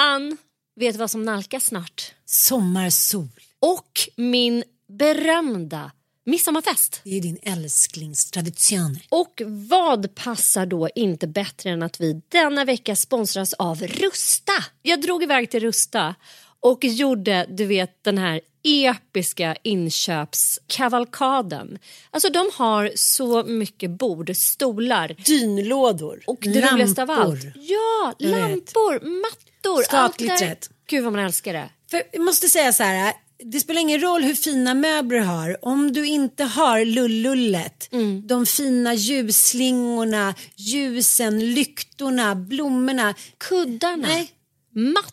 Ann, vet du vad som nalkas snart? Sommarsol. Och min berömda midsommarfest. Det är din älsklingstradition. Och vad passar då inte bättre än att vi denna vecka sponsras av Rusta? Jag drog iväg till Rusta och gjorde du vet den här episka inköpskavalkaden. Alltså de har så mycket bord, stolar Dynlådor. och det roligaste av allt. Lampor. Ja, Jag vet. lampor, mattor. Allt där. Gud vad man älskar det. För jag måste säga så här. Det spelar ingen roll hur fina möbler du har. Om du inte har lullullet, Mm. de fina ljusslingorna, ljusen, lyktorna, blommorna. Kuddarna, Nej, mattorna.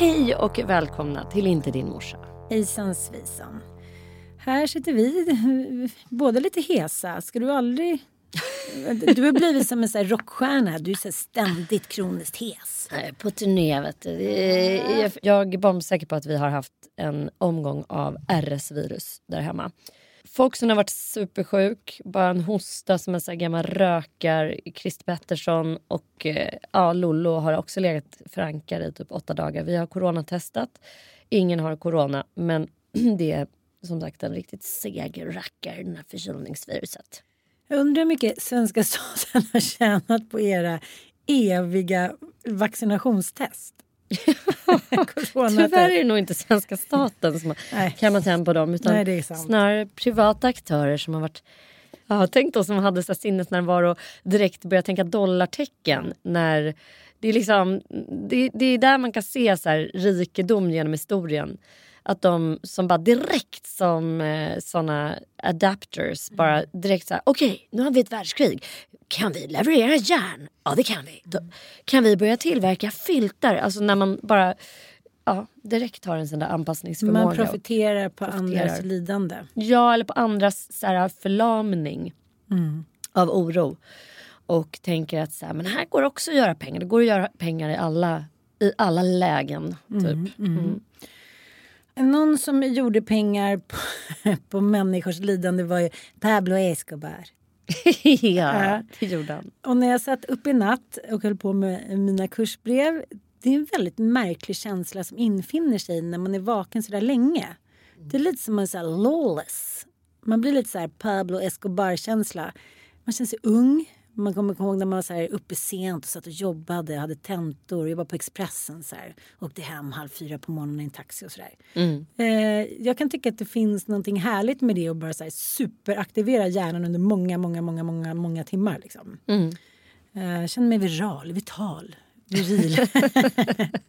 Hej och välkomna till Inte din morsa. Hejsan svejsan. Här sitter vi, båda lite hesa. Ska du aldrig... Du har blivit som en sån här rockstjärna. Du är så ständigt kroniskt hes. På turné vet du. Jag är bombsäker på att vi har haft en omgång av RS-virus där hemma. Folk som har varit supersjuk, bara en hosta som en här gammal rökar. Christer Pettersson och eh, ja, Lollo har också legat förankrade i typ åtta dagar. Vi har coronatestat. Ingen har corona, men det är som sagt en riktigt seg rackare, den här förkylningsviruset. Jag undrar hur mycket svenska staten har tjänat på era eviga vaccinationstest. Tyvärr är det nog inte svenska staten som har kammat hem på dem utan Nej, snarare privata aktörer som har varit Ja, tänk då som hade så sinnesnärvaro och direkt började tänka dollartecken när det är liksom det, det är där man kan se så här rikedom genom historien. Att de som bara direkt som eh, såna adapters bara direkt så här okej nu har vi ett världskrig. Kan vi leverera järn? Ja det kan vi. Då, kan vi börja tillverka filtar? Alltså när man bara ja, direkt har en sån där anpassningsförmåga. Man profiterar på Profiterar. andras lidande. Ja, eller på andras så här, förlamning av oro. Och tänker att så här, men här går det också att göra pengar. Det går att göra pengar i alla, i alla lägen. Typ. Mm. Någon som gjorde pengar på, på människors lidande var ju Pablo Escobar. ja, det gjorde han. Och när jag satt upp i natt och höll på med mina kursbrev. Det är en väldigt märklig känsla som infinner sig när man är vaken så där länge. Det är lite som en så här lawless. Man blir lite så här Pablo Escobar-känsla. Man känner sig ung, Man kommer ihåg när man var så här uppe sent och satt och jobbade, hade tentor, jobbade på Expressen så här. Åkte hem halv fyra på morgonen i en taxi och sådär. Eh, jag kan tycka att det finns någonting härligt med det att bara så här superaktivera hjärnan under många, många, många, många, många timmar liksom. Eh, jag känner mig viral, vital, viril.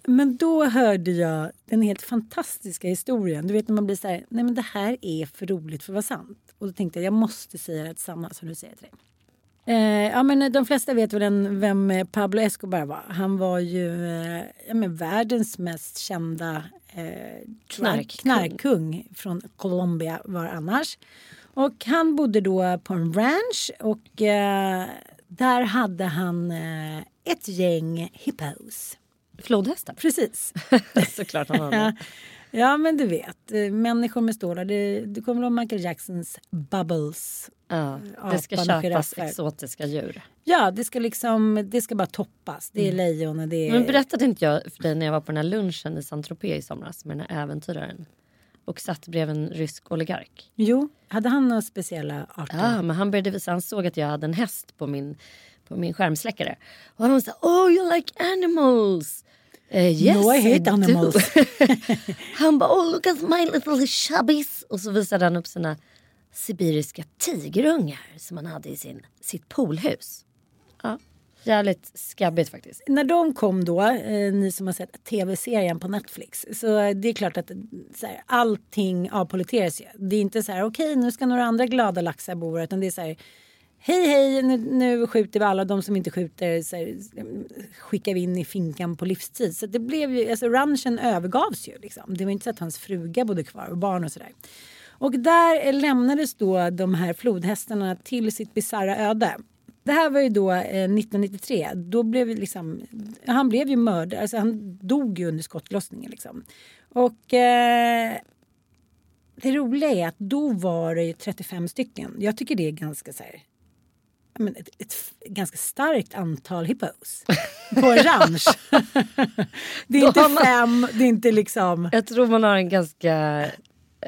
men då hörde jag den helt fantastiska historien. Du vet när man blir så här, nej men det här är för roligt för att vara sant. Och då tänkte jag, jag måste säga det till Sanna som du säger till dig. Eh, ja, men de flesta vet väl en, vem eh, Pablo Escobar var. Han var ju eh, ja, men världens mest kända eh, Knarkkung. knarkkung från Colombia var annars. Och han bodde då på en ranch och eh, där hade han eh, ett gäng hippos. Flodhästar. Precis. Såklart han hade. Ja, men du vet, eh, människor med stålar. Det, du kommer ihåg Michael Jacksons Bubbles. Ja, det ska köpas exotiska djur. Ja, det ska liksom, det ska bara toppas. Det är lejon och det är... Men berättade inte jag för dig när jag var på den här lunchen i Saint-Tropez i somras med den här äventyraren? Och satt bredvid en rysk oligark. Jo, hade han några speciella arter? Ja, men han började visa, han såg att jag hade en häst på min, på min skärmsläckare. Och han sa oh you like animals. Eh, yes, No, I hate do." animals. han bara oh look at my little chubbies. Och så visade han upp sina sibiriska tigerungar som han hade i sin, sitt poolhus. Ja, jävligt skabbigt faktiskt. När de kom då, eh, ni som har sett tv-serien på Netflix, så det är klart att så här, allting avpoliteras ju. Det är inte så här, okej nu ska några andra glada laxar bo utan det är så här, hej hej nu, nu skjuter vi alla, de som inte skjuter så här, skickar vi in i finkan på livstid. Så det blev ju, alltså ranchen övergavs ju liksom. Det var inte så att hans fruga bodde kvar och barn och sådär. Och där lämnades då de här flodhästarna till sitt bisarra öde. Det här var ju då eh, 1993. Då blev vi liksom, han blev ju mördad, alltså han dog ju under skottlossningen. Liksom. Och eh, det roliga är att då var det 35 stycken. Jag tycker det är ganska så här, men ett, ett ganska starkt antal hippos på en ranch. det är inte fem, det är inte liksom... Jag tror man har en ganska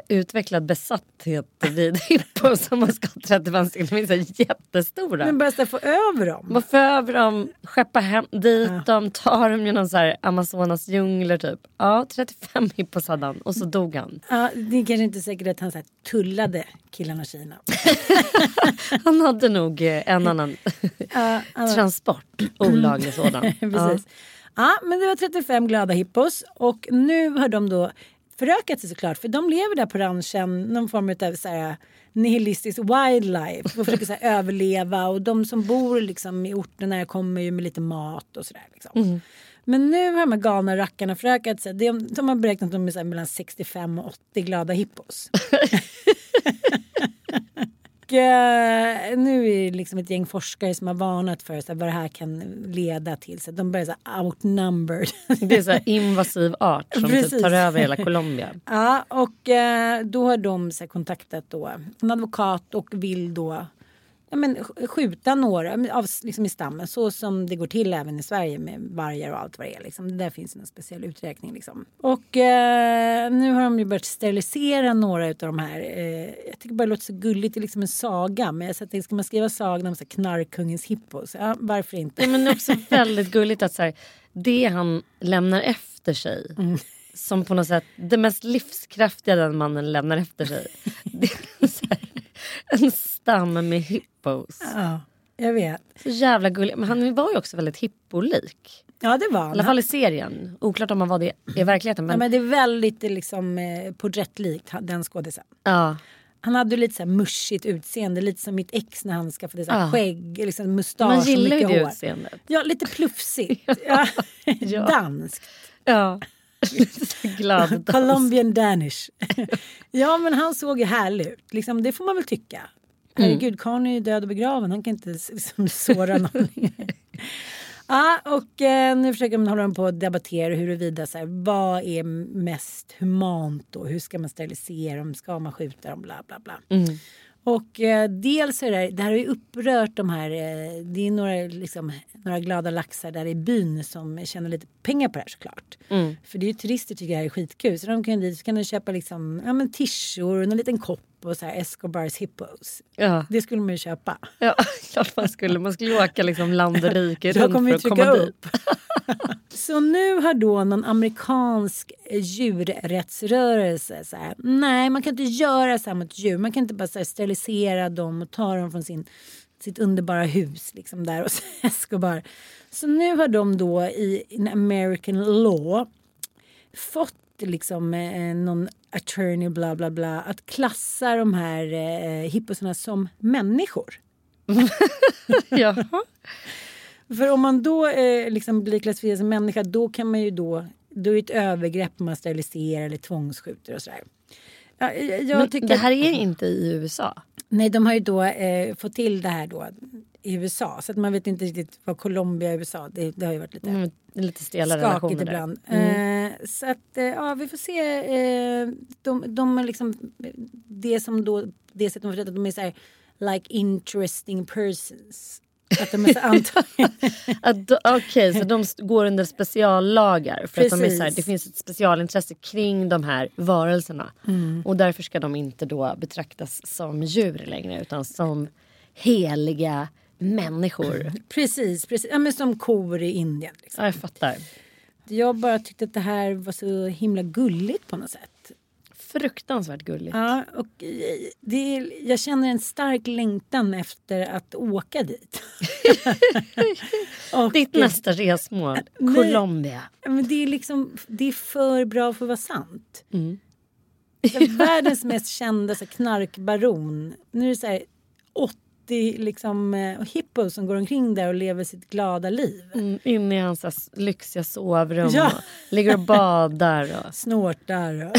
utvecklad besatthet vid hippon som man ska ha 35 stycken. De är jättestora. Men här, få över dem. Man får över dem, skeppa hem dit dem, tar dem genom så här Amazonas djungler typ. Ja, 35 hippos hade han och så dog han. Ja, det är kanske inte säkert att han så tullade killarna Kina. Han hade nog eh, en annan transport, olaglig sådan. Precis. Ja. men det var 35 glada hippos och nu har de då förökat sig såklart för de lever där på ranchen någon form av så här, nihilistisk wildlife och försöker så här, överleva och de som bor liksom i orterna kommer ju med lite mat och sådär. Liksom. Men nu har de här galna rackarna förökat sig. De, de har beräknat att de är så här, mellan 65 och 80 glada hippos. Och, eh, nu är det liksom ett gäng forskare som har varnat för så vad det här kan leda till. Så de börjar så här, outnumbered. Det är så invasiv art som typ tar över hela Colombia. ja, och eh, då har de så här, kontaktat då en advokat och vill då ja, men, sk- skjuta några av, liksom i stammen så som det går till även i Sverige med vargar och allt vad det är. Liksom. Det där finns en speciell uträkning. Liksom. Och eh, nu har de ju börjat sterilisera några av de här. Eh, jag tycker bara det låter så gulligt, det är liksom en saga. Men jag tänkte, ska man skriva sagan om så här, knarkkungens hippos? Ja, varför inte? Ja, men det är också väldigt gulligt att så här, det han lämnar efter sig som på något sätt det mest livskraftiga den mannen lämnar efter sig. Det är så här, en stam med hippos. Ja, jag vet. Så jävla gullig. Men han var ju också väldigt hippolik. Ja, det var I han. alla fall i serien. Oklart om han var det i verkligheten. Ja, Men, men det är väldigt liksom, eh, porträttlikt, den skådisen. ja. Han hade lite så här muschigt utseende, lite som mitt ex när han skaffade så här Ja. skägg, liksom mustasch Man och gillar ju det hår. utseendet. Ja, lite plufsigt. Ja. Danskt. Ja. Glad. Colombian Danish. ja, men han såg ju härlig ut. Liksom, det får man väl tycka. Mm. Herregud, karln är ju död och begraven. Han kan inte liksom, såra någon. Ja, och eh, nu försöker man hålla dem på att debattera huruvida så här, vad är mest humant då? Hur ska man sterilisera dem? Ska man skjuta dem? Bla bla bla. Och eh, dels är det, det här har ju upprört de här, eh, det är några, liksom, några glada laxar där i byn som tjänar lite pengar på det här såklart. För det är ju turister tycker det här är skitkul. Så de kan dit så kan de köpa liksom, ja men tishor, en liten kopp på så här Escobars hippos. Ja. Det skulle man ju köpa. Ja, klart man skulle. Man skulle ju åka liksom land och rike runt kommer för att komma dit. upp. Så nu har då någon amerikansk djurrättsrörelse så här, nej man kan inte göra så här mot djur. Man kan inte bara här, sterilisera dem och ta dem från sin, sitt underbara hus liksom där och Escobar. Så nu har de då i American law fått liksom eh, någon attorney bla bla bla att klassa de här eh, hipposarna som människor. Jaha. För om man då eh, liksom blir klassificerad som människa då kan man ju då, då är det ett övergrepp om man steriliserar eller tvångsskjuter och sådär. Ja, jag jag Men tycker det här är inte i USA. Nej, de har ju då eh, fått till det här då i USA så att man vet inte riktigt vad Colombia och USA, det, det har ju varit lite Mm, lite stela skakigt ibland. Eh, så att eh, ja, vi får se. Eh, de, de är liksom det som då det sättet förstått att de är så här like interesting persons. Att de är så antagligen Okej, så de går under speciallagar för att de är så här, det finns ett specialintresse kring de här varelserna. Och därför ska de inte då betraktas som djur längre utan som heliga människor. precis, precis. Ja, men som kor i Indien. Liksom. Ja, jag fattar. Jag bara tyckte att det här var så himla gulligt på något sätt. Fruktansvärt gulligt. Ja, och det är, jag känner en stark längtan efter att åka dit. och, Ditt nästa resmål. Colombia. Men det är liksom det är för bra för att vara sant. Så världens mest kända så knarkbaron. Nu är det så här 80 liksom, eh, hippos som går omkring där och lever sitt glada liv. Mm, inne i hans lyxiga sovrum Ja. och ligger och badar. Och. Snortar och...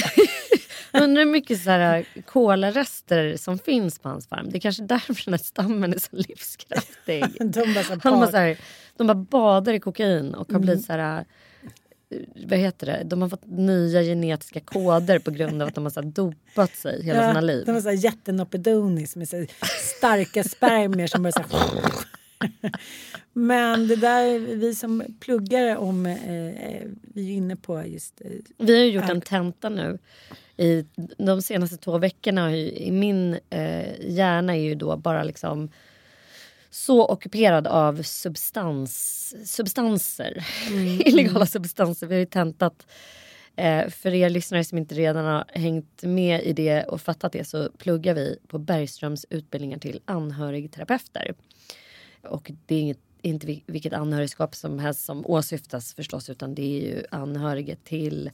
Undrar hur mycket så här, kolarester som finns på hans farm. Det är kanske därför den här stammen är så livskraftig. de bara så här, Han bara, så här, de bara badar i kokain och har blivit så här... Vad heter det? De har fått nya genetiska koder på grund av att de har så dopat sig hela sina liv. De var så här jättenopedonis med så starka spermier som bara så här... Men det där, vi som pluggar om, eh, vi är ju inne på just eh, Vi har ju gjort en tenta nu. I de senaste två veckorna har ju, i min eh, hjärna är ju då bara liksom så ockuperad av substans, substanser. Illegala substanser. Vi har ju tentat. Eh, för er lyssnare som inte redan har hängt med i det och fattat det så pluggar vi på Bergströms utbildningar till anhörigterapeuter. Och det är inget, inte vil- vilket anhörigskap som helst som åsyftas förstås utan det är ju anhöriga till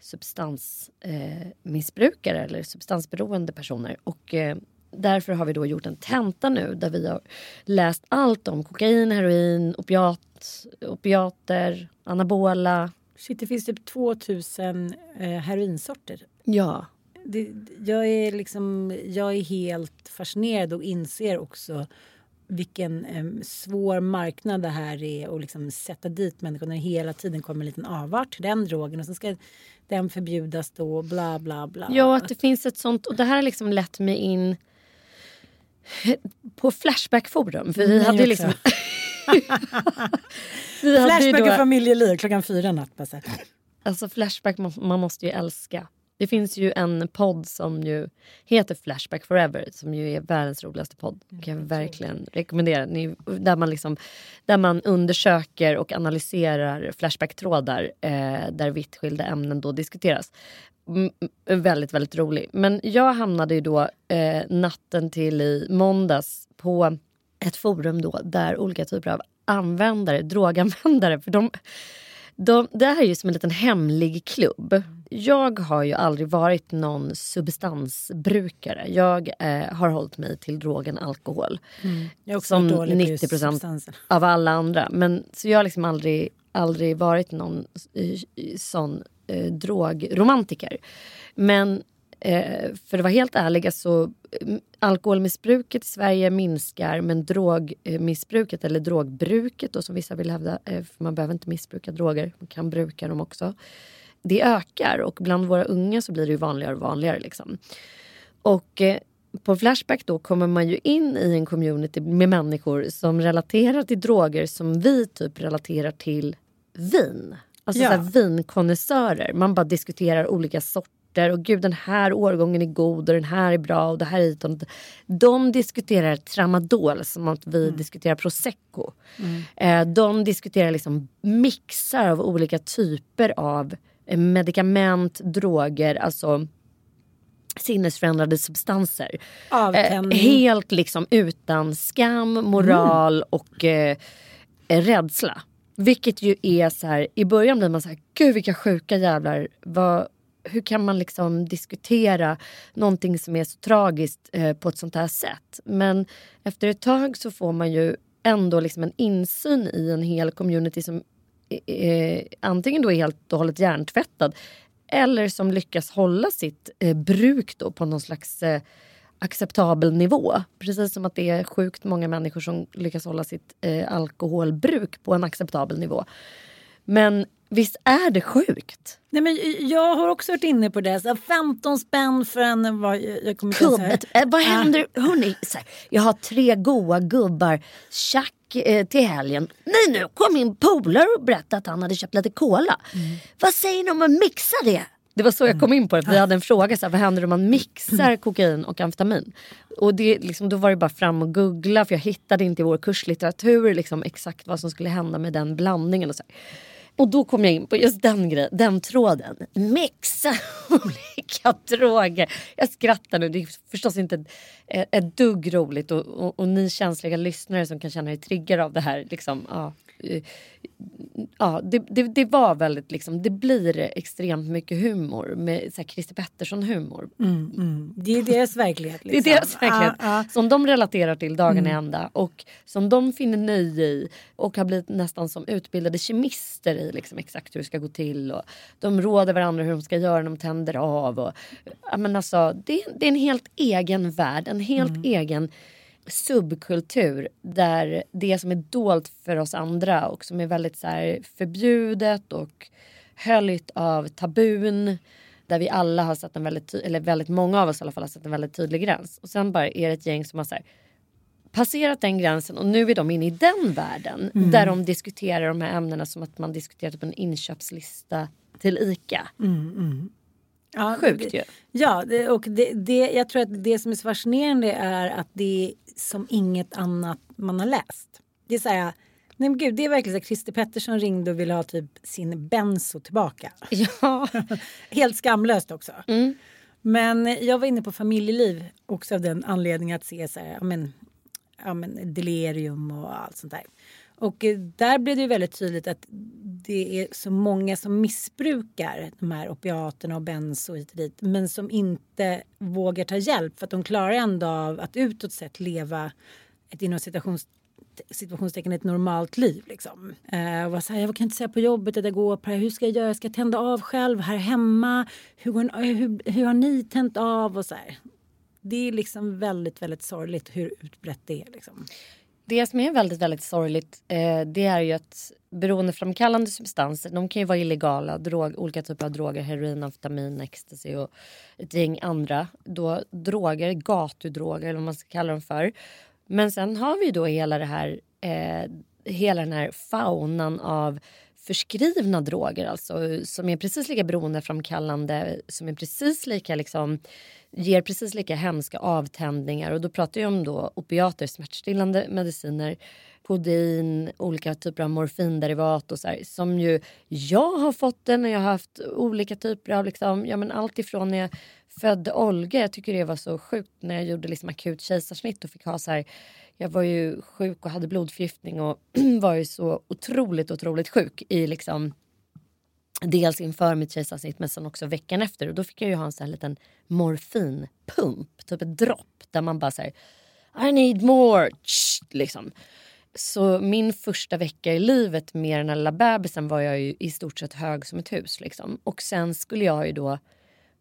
substansmissbrukare eh, eller substansberoende personer. Och eh, därför har vi då gjort en tenta nu där vi har läst allt om kokain, heroin, opiat, opiater, anabola. Shit, det finns typ 2000 eh, heroinsorter. Ja. Det, jag, är liksom, jag är helt fascinerad och inser också vilken eh, svår marknad det här är att liksom sätta dit människor när det hela tiden kommer en liten avart till den drogen och sen ska den förbjudas då bla bla bla. Ja, att det finns ett sånt. Och det här har liksom lett mig in på Flashback-forum. För vi hade ju liksom... Flashback och familjeliv klockan fyra natt. Alltså Flashback man måste ju älska. Det finns ju en podd som ju heter Flashback Forever som ju är världens roligaste podd. kan jag verkligen rekommendera. Där, man liksom, där man undersöker och analyserar Flashback-trådar eh, där vitt skilda ämnen då diskuteras. Mm, mm, väldigt, väldigt rolig. Men jag hamnade ju då eh, natten till i måndags på ett forum då där olika typer av användare, droganvändare, för de, de, det här är ju som en liten hemlig klubb. Jag har ju aldrig varit någon substansbrukare. Jag eh, har hållit mig till drogen alkohol. Också Som varit dålig på 90 just procent av alla andra. Men, så jag har liksom aldrig, aldrig varit någon eh, sån eh, drogromantiker. Men eh, för att vara helt ärliga så mm, alkoholmissbruket i Sverige minskar men drogmissbruket eller drogbruket då, som vissa vill hävda, eh, för man behöver inte missbruka droger, man kan bruka dem också. Det ökar och bland våra unga så blir det ju vanligare och vanligare. Liksom. Och eh, på Flashback då kommer man ju in i en community med människor som relaterar till droger som vi typ relaterar till vin. Alltså Ja. vinkonnässörer. Man bara diskuterar olika sorter och gud den här årgången är god och den här är bra och det här är hit och dit. De diskuterar tramadol som att vi diskuterar prosecco. Eh, de diskuterar liksom mixar av olika typer av eh, medikament, droger, alltså sinnesförändrande substanser. Avtändning. Eh, helt liksom utan skam, moral och eh, eh, rädsla. Vilket ju är så här, i början blir man så här, gud vilka sjuka jävlar. Vad, hur kan man liksom diskutera någonting som är så tragiskt eh, på ett sånt här sätt? Men efter ett tag så får man ju ändå liksom en insyn i en hel community som eh, antingen då är helt och hållet hjärntvättad eller som lyckas hålla sitt eh, bruk då på någon slags eh, acceptabel nivå. Precis som att det är sjukt många människor som lyckas hålla sitt eh, alkoholbruk på en acceptabel nivå. Men visst är det sjukt? Nej, men jag har också varit inne på det. Så 15 spänn för en... Vad, jag kommer inte. Kubbet. Eh, vad händer? Hörni, så här, jag har tre goa gubbar. Tjack eh, till helgen. Nej nu kom min polare och berättade att han hade köpt lite cola. Vad säger ni om att mixa det? Det var så jag kom in på det. Vi hade en fråga, så här, vad händer om man mixar kokain och amfetamin? Och det, liksom, då var det bara fram och googla för jag hittade inte i vår kurslitteratur liksom, exakt vad som skulle hända med den blandningen. Och, så här och då kom jag in på just den grejen, den tråden. Mixa olika droger. Jag skrattar nu, det är förstås inte ett, ett dugg roligt. Och, och, och ni känsliga lyssnare som kan känna er triggade av det här. Liksom, ja, ja, det, det, det var väldigt liksom, det blir extremt mycket humor med så här, Christer Pettersson humor. Det är deras verklighet. Det är Liksom. deras verklighet Ja, ja. som de relaterar till dagen i ända och som de finner nöje i och har blivit nästan som utbildade kemister i liksom exakt hur det ska gå till. Och de råder varandra hur de ska göra när de tänder av. Och, men alltså, det, det är en helt egen värld, en helt egen subkultur där det som är dolt för oss andra och som är väldigt så här, förbjudet och höljt av tabun där vi alla har sett en väldigt, eller väldigt många av oss i alla fall har sett en väldigt tydlig gräns. Och sen bara är det ett gäng som har så här, passerat den gränsen och nu är de inne i den världen där de diskuterar de här ämnena som att man diskuterar typ en inköpslista till ICA. Ja, Sjukt ju. Ja, det, och det, det, jag tror att det som är så fascinerande är att det är som inget annat man har läst. Det är så här, nej men gud, det är verkligen så att Christer Pettersson ringde och ville ha typ sin benzo tillbaka. Ja. Helt skamlöst också. Mm. Men jag var inne på familjeliv också av den anledningen att se så här, ja men, ja men delirium och allt sånt där. Och eh, där blev det ju väldigt tydligt att det är så många som missbrukar de här opiaterna och benzo och hit och dit men som inte vågar ta hjälp för att de klarar ändå av att utåt sett leva ett inom situations situationstecken ett normalt liv. Liksom. Eh, och var så här, jag kan inte säga på jobbet att jag går på det. Hur ska jag göra? Ska jag tända av själv här hemma? Hur, hur, hur, hur har ni tänt av? Och så här. Det är liksom väldigt, väldigt sorgligt hur utbrett det är. Liksom. Det som är väldigt, väldigt sorgligt eh, det är ju att beroendeframkallande substanser, de kan ju vara illegala, drog, olika typer av droger, heroin, amfetamin, ecstasy och ett gäng andra då, droger, gatudroger eller vad man ska kalla dem för. Men sen har vi ju då hela det här, eh, hela den här faunan av förskrivna droger alltså som är precis lika beroendeframkallande, som är precis lika liksom ger precis lika hemska avtändningar. Och då pratar jag om då opiater, smärtstillande mediciner, kodein, olika typer av morfinderivat och så här, som ju jag har fått det när jag har haft olika typer av liksom, ja men allt ifrån när jag födde Olga, jag tycker det var så sjukt när jag gjorde liksom akut kejsarsnitt och fick ha så här jag var ju sjuk och hade blodförgiftning och var ju så otroligt, otroligt sjuk i liksom dels inför mitt kejsarsnitt men sen också veckan efter. Och då fick jag ju ha en sån här liten morfinpump, typ ett dropp där man bara säger I need more, Tsch, liksom. Så min första vecka i livet med den här lilla bebisen var jag ju i stort sett hög som ett hus. Liksom. Och sen skulle jag ju då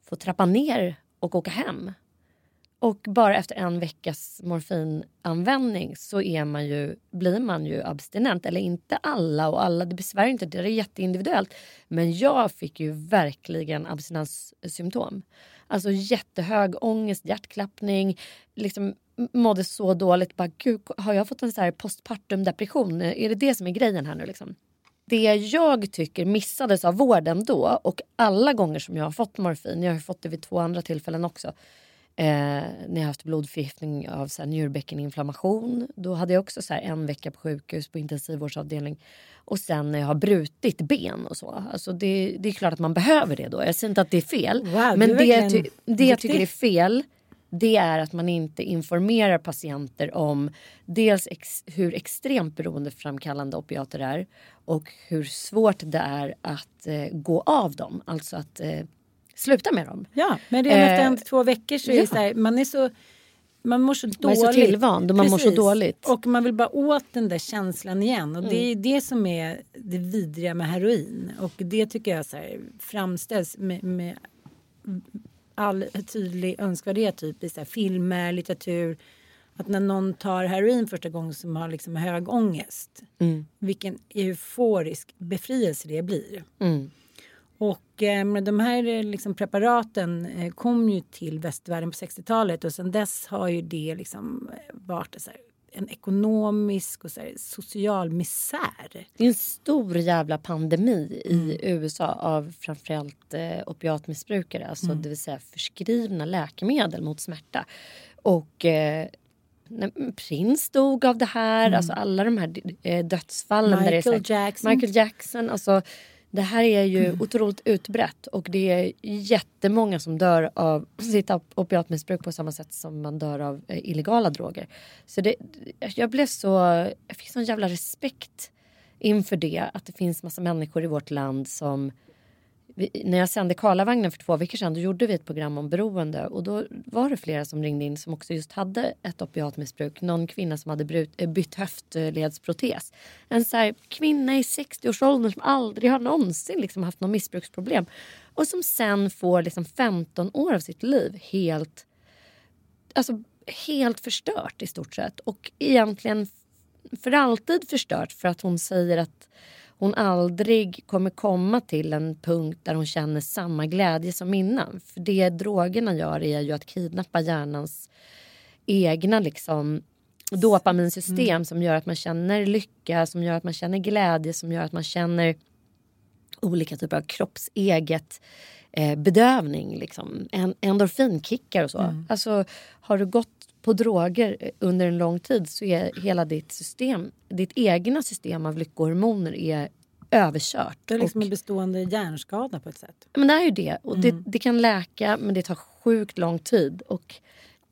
få trappa ner och åka hem. Och bara efter en veckas morfinanvändning så är man ju, blir man ju abstinent. Eller inte alla och alla, det besvärar inte, det är jätteindividuellt. Men jag fick ju verkligen abstinenssymptom. Alltså jättehög ångest, hjärtklappning, liksom mådde så dåligt. Bara, Gud, har jag fått en så här postpartum depression? Är det det som är grejen här nu liksom? det jag tycker missades av vården då och alla gånger som jag har fått morfin, jag har fått det vid två andra tillfällen också. Eh, när jag haft blodförgiftning av så här, njurbäckeninflammation. Då hade jag också så här, en vecka på sjukhus på intensivvårdsavdelning. Och sen när jag har brutit ben och så. Alltså det, det är klart att man behöver det då. Jag säger inte att det är fel. Wow, men det, verkligen ty, det jag tycker är fel det är att man inte informerar patienter om dels ex, hur extremt beroendeframkallande opiater är och hur svårt det är att eh, gå av dem, alltså att eh, sluta med dem. Ja, men redan efter Eh, en till två veckor så är ja. det så här, man är så man mår så dåligt. Man är så tillvand och man mår så Precis. dåligt. Och man vill bara åt den där känslan igen. Och det är Mm. det som är det vidriga med heroin. Och det tycker jag så här, framställs med, med all tydlig önskvärdhet typ i så här, filmer, litteratur. Att när någon tar heroin första gången som har liksom hög ångest. Mm. Vilken euforisk befrielse det blir. Mm. Och eh, de här eh, liksom, preparaten eh, kom ju till västvärlden på 60-talet och sen dess har ju det liksom eh, varit så här, en ekonomisk och så här, social misär. Det är en stor jävla pandemi i USA av framförallt eh, opiatmissbrukare. Alltså det vill säga förskrivna läkemedel mot smärta. Och eh, Prins dog av det här. Alltså alla de här eh, dödsfallen. där det är så Michael här, Jackson. Michael Jackson. Alltså, det här är ju otroligt utbrett och det är jättemånga som dör av sitt op- opiatmissbruk på samma sätt som man dör av eh, illegala droger. Så det, jag blev så, jag fick sån jävla respekt inför det att det finns massa människor i vårt land som vi, när jag sände Karlavagnen för två veckor sedan då gjorde vi ett program om beroende och då var det flera som ringde in som också just hade ett opiatmissbruk. Någon kvinna som hade brut, eh, bytt höftledsprotes. En så här, kvinna i 60-årsåldern som aldrig har någonsin liksom haft något missbruksproblem och som sen får liksom 15 år av sitt liv helt alltså, helt förstört i stort sett. Och egentligen för alltid förstört för att hon säger att hon aldrig kommer komma till en punkt där hon känner samma glädje som innan. För det drogerna gör är ju att kidnappa hjärnans egna liksom dopaminsystem som gör att man känner lycka, som gör att man känner glädje, som gör att man känner olika typer av kroppseget eh, bedövning. Liksom. En, endorfinkickar och så. Alltså, har du gått på droger eh, under en lång tid så är hela ditt system, ditt egna system av lyckohormoner är överkört. Det är liksom Och- en bestående hjärnskada på ett sätt. men det är ju det. Och det, det kan läka men det tar sjukt lång tid. Och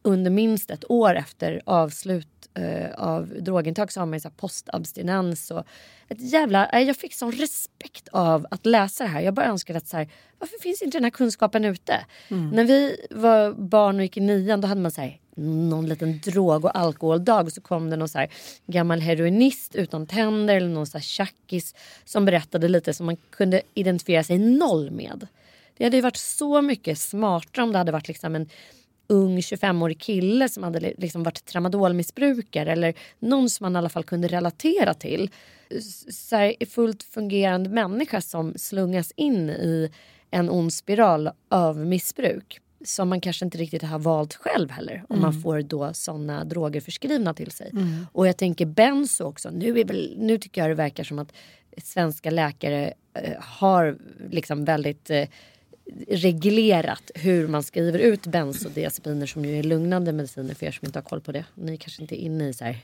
under minst ett år efter avslut eh, av drogintag så har man ju så postabstinens. Och ett jävla, nej, jag fick sån respekt av att läsa det här. Jag bara önskade att så här, varför finns inte den här kunskapen ute? När vi var barn och gick i nian då hade man så här, någon liten drog och alkoholdag och så kom det någon så här gammal heroinist utan tänder eller någon så här tjackis som berättade lite som man kunde identifiera sig noll med. Det hade ju varit så mycket smartare om det hade varit liksom en ung 25-årig kille som hade liksom varit tramadolmissbrukare eller någon som man i alla fall kunde relatera till. Så här, fullt fungerande människa som slungas in i en ond spiral av missbruk som man kanske inte riktigt har valt själv heller om man får då såna droger förskrivna till sig. Och jag tänker benzo också. Nu, väl, nu tycker jag det verkar som att svenska läkare eh, har liksom väldigt eh, reglerat hur man skriver ut bensodiazepiner som ju är lugnande mediciner för er som inte har koll på det. Ni kanske inte är inne i så här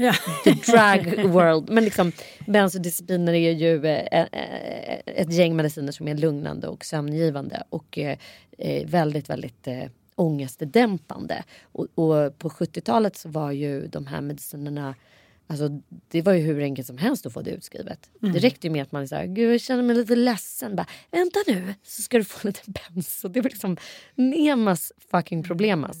Ja. the drug world. Men liksom, bensodiazepiner är ju eh, eh, ett gäng mediciner som är lugnande och sömngivande och eh, väldigt, väldigt ångestdämpande. Och, och på 70-talet så var ju de här medicinerna Alltså, det var ju hur enkelt som helst att få det utskrivet. Det räckte ju med att man sa gud jag känner mig lite ledsen. Bara, Vänta nu så ska du få lite benzo. Det var liksom Nemas fucking problemas.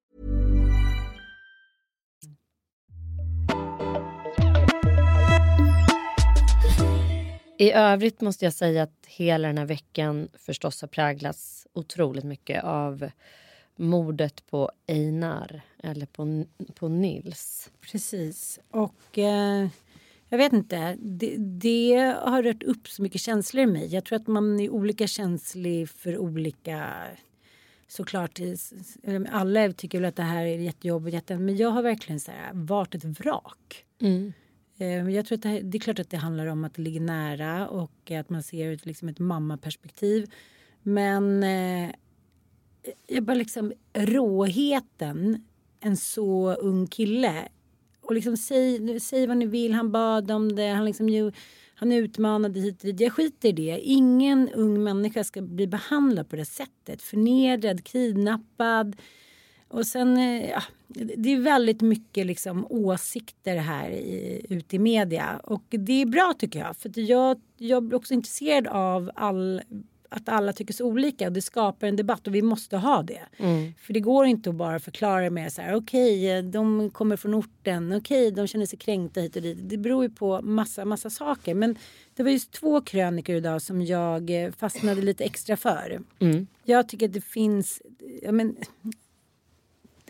I övrigt måste jag säga att hela den här veckan förstås har präglats otroligt mycket av mordet på Einar, eller på, på Nils. Precis. Och eh, jag vet inte, det, det har rört upp så mycket känslor i mig. Jag tror att man är olika känslig för olika såklart, alla tycker väl att det här är jättejobbigt, jätte, men jag har verkligen så här, varit ett vrak. Mm. Eh, jag tror att det, här, det, är klart att det handlar om att det ligger nära och att man ser ut liksom ett mammaperspektiv. Men eh, jag bara liksom råheten, en så ung kille. Och liksom säg, säg vad ni vill, han bad om det, han liksom han utmanade hit och dit. Jag skiter i det. Ingen ung människa ska bli behandlad på det sättet. Förnedrad, kidnappad. Och sen, ja, det är väldigt mycket liksom åsikter här i, ute i media. Och det är bra tycker jag. För jag, jag blir också intresserad av all att alla tycker så olika och det skapar en debatt och vi måste ha det. Mm. För det går inte att bara förklara med så här okej okay, de kommer från orten, okej okay, de känner sig kränkta hit och dit. Det beror ju på massa massa saker. Men det var just två krönikor idag som jag eh, fastnade lite extra för. Mm. Jag tycker att det finns, ja men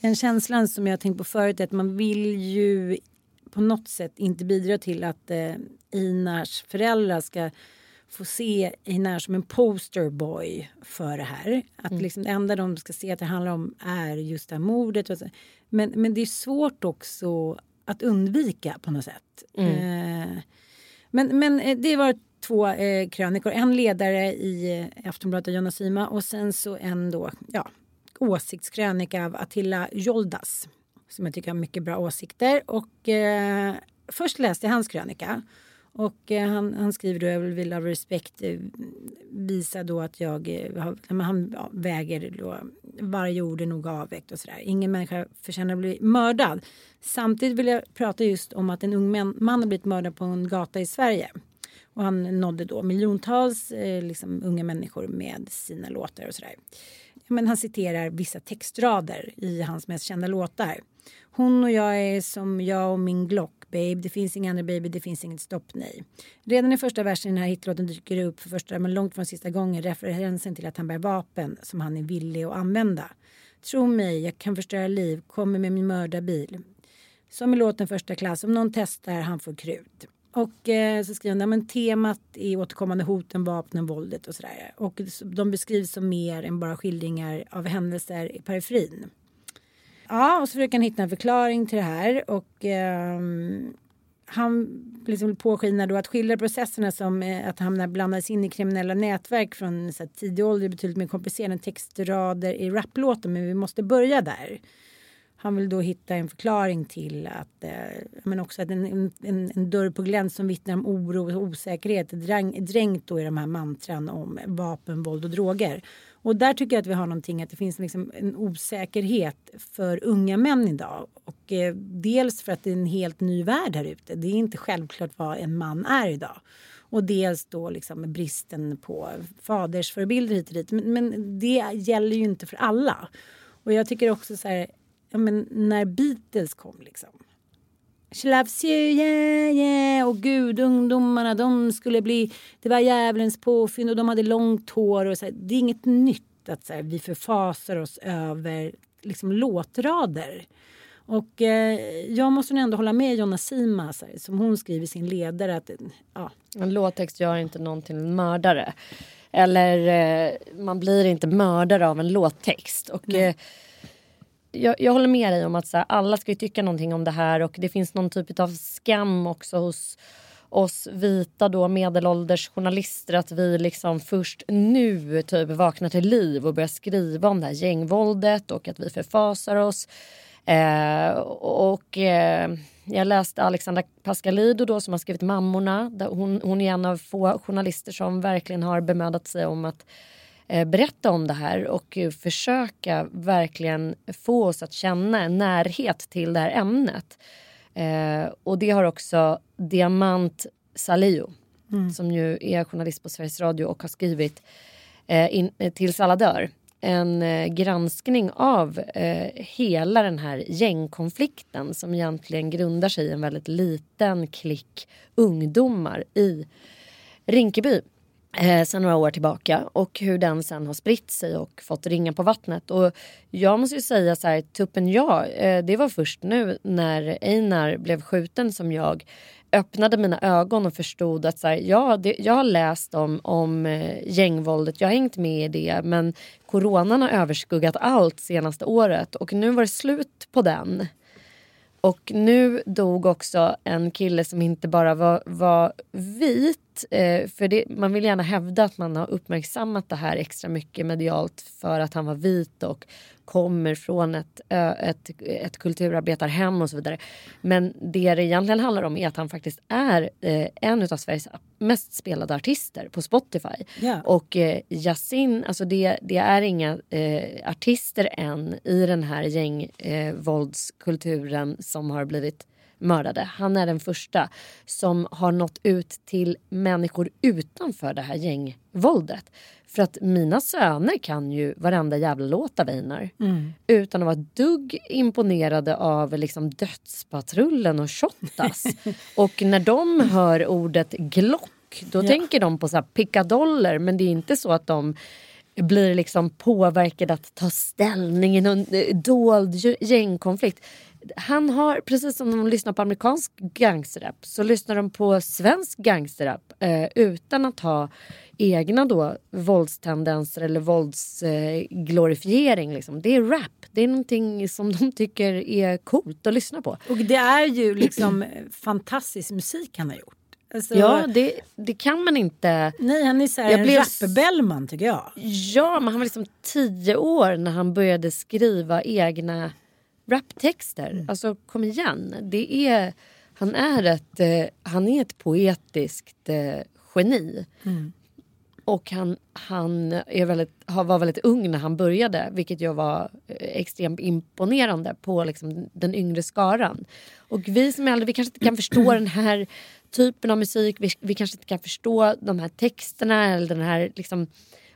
den känslan som jag tänkt på förut är att man vill ju på något sätt inte bidra till att eh, Inars föräldrar ska få se Einar som en posterboy för det här. Att Mm. liksom det enda de ska se att det handlar om är just det här mordet. Men, men det är svårt också att undvika på något sätt. Mm. Eh, men, men eh, det var två eh, krönikor. En ledare i eh, Aftonbladet av Jonna Sima och sen så en då, ja, åsiktskrönika av Attila Joldas. Som jag tycker har mycket bra åsikter. Och eh, först läste jag hans krönika. Och eh, han, han skriver då, jag vill av respekt eh, visa då att jag, eh, har, han ja, väger då, varje ord är nog avvägt och sådär. Ingen människa förtjänar att bli mördad. Samtidigt vill jag prata just om att en ung man, man har blivit mördad på en gata i Sverige. Och han nådde då miljontals eh, liksom, unga människor med sina låtar och sådär. Men han citerar vissa textrader i hans mest kända låtar. Hon och jag är som jag och min Glock babe. Det finns inga andra baby, det finns inget stopp, nej. Redan i första versen i den här hitlåten dyker det upp för första men långt från sista gången referensen till att han bär vapen som han är villig att använda. Tro mig, jag kan förstöra liv, kommer med min mördarbil. Som i låten första klass, om någon testar, han får krut. Och eh, så skriver han, men temat är återkommande hoten, vapnen, våldet och sådär. Och de beskrivs som mer än bara skildringar av händelser i periferin. Ja, och så försöker han hitta en förklaring till det här och eh, han liksom påskinar då att skildra processerna som eh, att han blandades in i kriminella nätverk från så här, tidig ålder är betydligt mer komplicerade textrader i raplåten men vi måste börja där han vill då hitta en förklaring till att, eh, men också att en, en, en dörr på glänt som vittnar om oro och osäkerhet dräng, dränkt då i de här mantran om vapen, våld och droger. Och där tycker jag att vi har någonting att det finns liksom en osäkerhet för unga män idag. Och eh, dels för att det är en helt ny värld här ute. Det är inte självklart vad en man är idag. Och dels då liksom bristen på fadersförebilder hit och dit. Men, men det gäller ju inte för alla. Och jag tycker också så här, ja, men när Beatles kom liksom. She loves you, yeah, yeah. Och gud, ungdomarna, de skulle bli... Det var djävulens påfynd och de hade långt hår. Och så här, det är inget nytt att så här, vi förfasar oss över liksom, låtrader. Och eh, jag måste ändå hålla med Jonna Sima här, som hon skriver i sin ledare att ja. En låttext gör inte någon till en mördare. Eller eh, man blir inte mördare av en låttext. Och, eh, jag, jag, håller med dig om att så här, alla ska tycka någonting om det här och det finns någon typ av skam också hos oss vita då medelålders journalister att vi liksom först nu typ vaknar till liv och börjar skriva om det här gängvåldet och att vi förfasar oss. Eh, och eh, jag läste Alexandra Pascalido då som har skrivit Mammorna. Hon, hon är en av få journalister som verkligen har bemödat sig om att berätta om det här och försöka verkligen få oss att känna en närhet till det här ämnet. Eh, och det har också Diamant Salio mm. som ju är journalist på Sveriges Radio och har skrivit eh, in, Tills alla dör en eh, granskning av eh, hela den här gängkonflikten som egentligen grundar sig i en väldigt liten klick ungdomar i Rinkeby eh, sen några år tillbaka och hur den sen har spritt sig och fått ringa på vattnet. Och jag måste ju säga så här, tuppen ja, eh, det var först nu när Einar blev skjuten som jag öppnade mina ögon och förstod att så här, ja, det, jag har läst om, om eh, gängvåldet, jag har hängt med i det men coronan har överskuggat allt senaste året och nu var det slut på den. Och nu dog också en kille som inte bara var, var vit. Eh, för det, man vill gärna hävda att man har uppmärksammat det här extra mycket medialt för att han var vit och kommer från ett, ett, ett kulturarbetarhem och så vidare. Men det det egentligen handlar om är att han faktiskt är eh, en av Sveriges mest spelade artister på Spotify. Yeah. Och eh, Yasin, alltså det, det är inga eh, artister än i den här gängvåldskulturen eh, som har blivit mördade. Han är den första som har nått ut till människor utanför det här gängvåldet. För att mina söner kan ju varenda jävla låt av Einar. Mm. Utan att vara dugg imponerade av liksom dödspatrullen och Shottaz. och när de hör ordet Glock då ja. tänker de på så här pickadoller men det är inte så att de blir liksom påverkad att ta ställning i någon eh, dold gängkonflikt han har, precis som de lyssnar på amerikansk gangsterrap så lyssnar de på svensk gangsterrap eh, utan att ha egna då våldstendenser eller våldsglorifiering. Eh, liksom. Det är rap. Det är någonting som de tycker är coolt att lyssna på. Och det är ju liksom eh, fantastisk musik han har gjort. Alltså, ja, det, det kan man inte... Nej, han är så här en blev... rapbellman tycker jag. Ja, men han var liksom tio år när han började skriva egna raptexter. Mm. Alltså kom igen. Det är, han, är ett, eh, han är ett poetiskt eh, geni. Mm. Och han, han är väldigt, var väldigt ung när han började vilket jag var eh, extremt imponerande på liksom, den yngre skaran. Och vi som är äldre vi kanske inte kan förstå den här typen av musik. Vi, vi kanske inte kan förstå de här texterna eller den här liksom,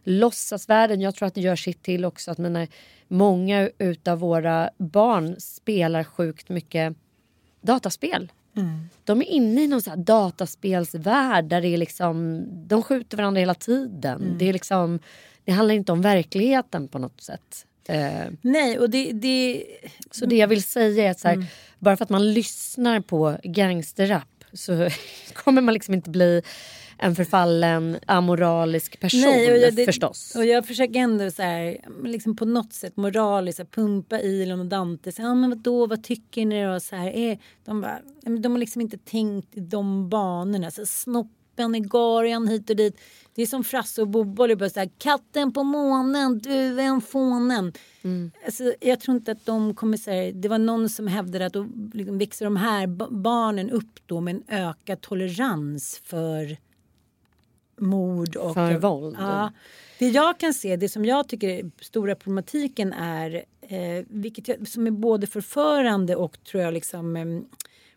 låtsasvärlden. Jag tror att det gör sitt till också. att mina, Många utav våra barn spelar sjukt mycket dataspel. Mm. De är inne i någon så dataspelsvärld där det är liksom, de skjuter varandra hela tiden. Mm. Det, är liksom, det handlar inte om verkligheten på något sätt. Eh, Nej, och det, det... Så det jag vill säga är att så här, mm. bara för att man lyssnar på gangsterrap så kommer man liksom inte bli en förfallen amoralisk person Nej, och jag, det, förstås. Och jag försöker ändå så här, liksom på något sätt moraliskt här, pumpa Ilon och Dante. Så, ja, men vadå, vad tycker ni då? Så här, är, de, bara, de har liksom inte tänkt i de banorna. Så, snoppen i Garian hit och dit. Det är som Frasse och Bobo. bara så här, katten på månen, du är en fånen. Mm. Alltså, jag tror inte att de kommer säga, det var någon som hävdade att då liksom växer de här barnen upp då med en ökad tolerans för mord och... För våld. Ja, det jag kan se, det som jag tycker är stora problematiken är, eh, vilket jag, som är både förförande och tror jag liksom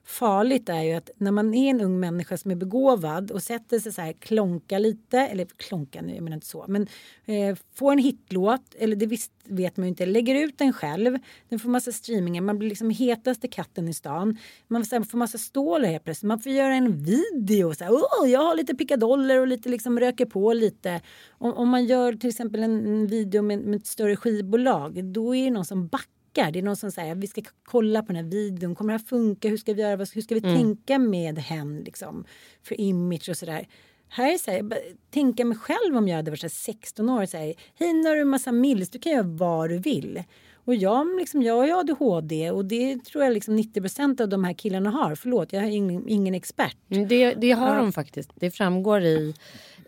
farligt är ju att när man är en ung människa som är begåvad och sätter sig så här klonka lite, eller klonka nu, jag menar inte så, men eh, får en hitlåt, eller det visst vet man ju inte, lägger ut den själv, den får massa streamingar, man blir liksom hetaste katten i stan, man här, får massa stålar helt plötsligt, man får göra en video, så här, oh, jag har lite pickadoller och lite liksom röker på lite. Om, om man gör till exempel en, en video med, med ett större skivbolag, då är det någon som backar funkar. Det är någon som säger vi ska kolla på den här videon. Kommer det här funka? Hur ska vi göra? Hur ska vi mm. tänka med hen liksom? För image och sådär. Här är så här, tänka mig själv om jag hade varit 16 år och säger hej nu har du en massa mils, du kan göra vad du vill. Och jag, liksom, jag har ADHD och det tror jag liksom 90% av de här killarna har. Förlåt, jag är ingen, ingen expert. Det, det har ja. de faktiskt. Det framgår i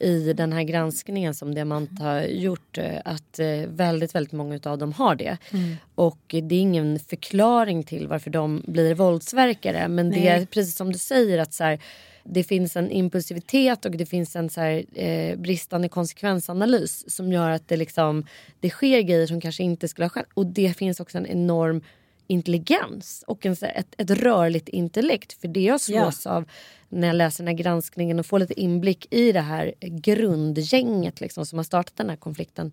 i den här granskningen som Diamant har gjort eh, att eh, väldigt, väldigt många av dem har det. Mm. Och det är ingen förklaring till varför de blir våldsverkare. Men Nej. det är precis som du säger att så här, det finns en impulsivitet och det finns en så här, eh, bristande konsekvensanalys som gör att det, liksom, det sker grejer som kanske inte skulle ha skett. Och det finns också en enorm intelligens och en, ett, ett rörligt intellekt. För det jag slås ja. av när jag läser den här granskningen och får lite inblick i det här grundgänget liksom, som har startat den här konflikten.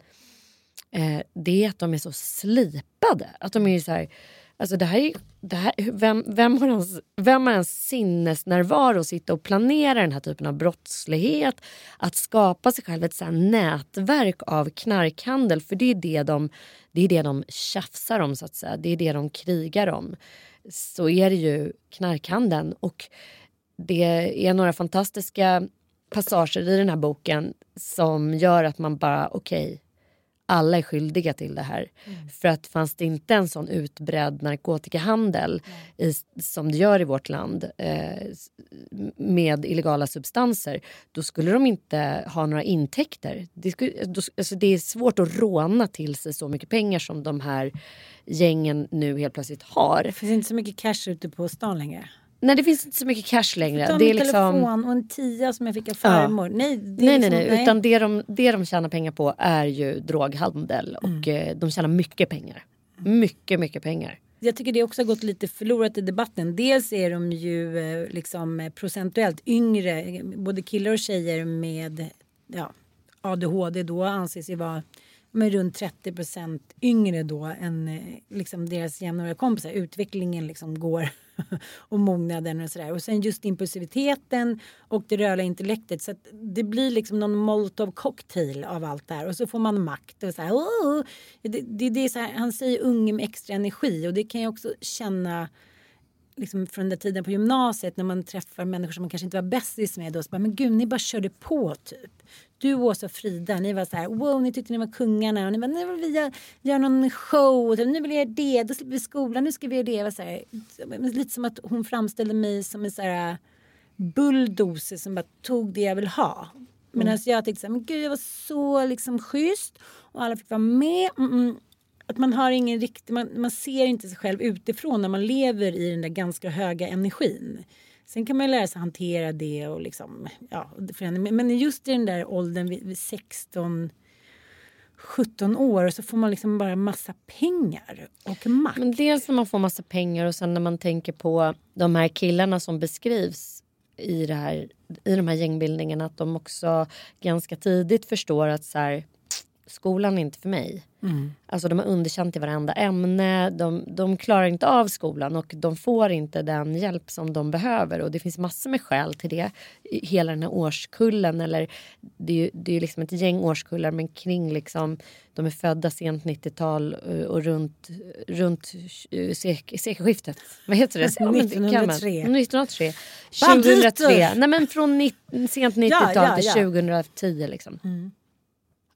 Eh, det är att de är så slipade. Att de är så här, alltså det här, är, det här, vem, vem, har ens, vem har ens sinnesnärvaro att sitta och planera den här typen av brottslighet? Att skapa sig själv ett så nätverk av knarkhandel. För det är det, de, det är det de tjafsar om, så att säga. Det är det de krigar om. Så är det ju knarkhandeln. Och det är några fantastiska passager i den här boken som gör att man bara okej, okay, alla är skyldiga till det här. Mm. För att fanns det inte en sån utbredd narkotikahandel i, som det gör i vårt land eh, med illegala substanser då skulle de inte ha några intäkter. Det, skulle, då, alltså det är svårt att råna till sig så mycket pengar som de här gängen nu helt plötsligt har. Det finns inte så mycket cash ute på stan längre. Nej det finns inte så mycket cash längre. Det är liksom... telefon och en tia som jag fick av farmor. Ja. Nej, nej, liksom, nej, nej, Utan det de, det de tjänar pengar på är ju droghandel. Mm. Och eh, de tjänar mycket pengar. Mycket, mycket pengar. Jag tycker det också har gått lite förlorat i debatten. Dels är de ju eh, liksom procentuellt yngre, både killar och tjejer med ja, ADHD då anses ju vara med runt 30 procent yngre då än eh, liksom deras jämnåriga kompisar. Utvecklingen liksom går och mognaden och sådär. Och sen just impulsiviteten och det rörliga intellektet. Så det blir liksom någon molotov cocktail av allt det här. Och så får man makt. Och så här, oh! det, det, det är så här, han säger unge med extra energi och det kan jag också känna liksom från den tiden på gymnasiet när man träffar människor som man kanske inte var bästis med. Och så bara, men gud, ni bara körde på typ. Du, Åsa och Frida, ni var så här, wow, ni tyckte ni var kungarna. Och ni bara, nu vill vi göra, göra någon show. Nu vill jag göra det, då slipper vi skolan, nu ska vi göra det. var så här, lite som att hon framställde mig som en så här bulldozer som bara tog det jag vill ha. Medan mm. jag tyckte så här, men gud jag var så liksom schysst och alla fick vara med. Mm -mm att man har ingen riktig, man, man ser inte sig själv utifrån när man lever i den där ganska höga energin. Sen kan man lära sig hantera det och liksom, ja, men just i den där åldern vid 16 17 år så får man liksom bara massa pengar och makt. Men dels när man får massa pengar och sen när man tänker på de här killarna som beskrivs i, det här, i de här gängbildningarna att de också ganska tidigt förstår att så här, skolan är inte för mig. Mm. Alltså de har underkänt i varenda ämne. De, de klarar inte av skolan och de får inte den hjälp som de behöver. Och det finns massor med skäl till det. Hela den här årskullen. Eller, det är ju det är liksom ett gäng årskullar men kring liksom. De är födda sent 90-tal eh, och runt, runt eh, sek, sekelskiftet. Vad heter det? 1903. 1903. 2003. Nej men från ni, sent 90-tal ja, ja, ja. till 2010 liksom. Mm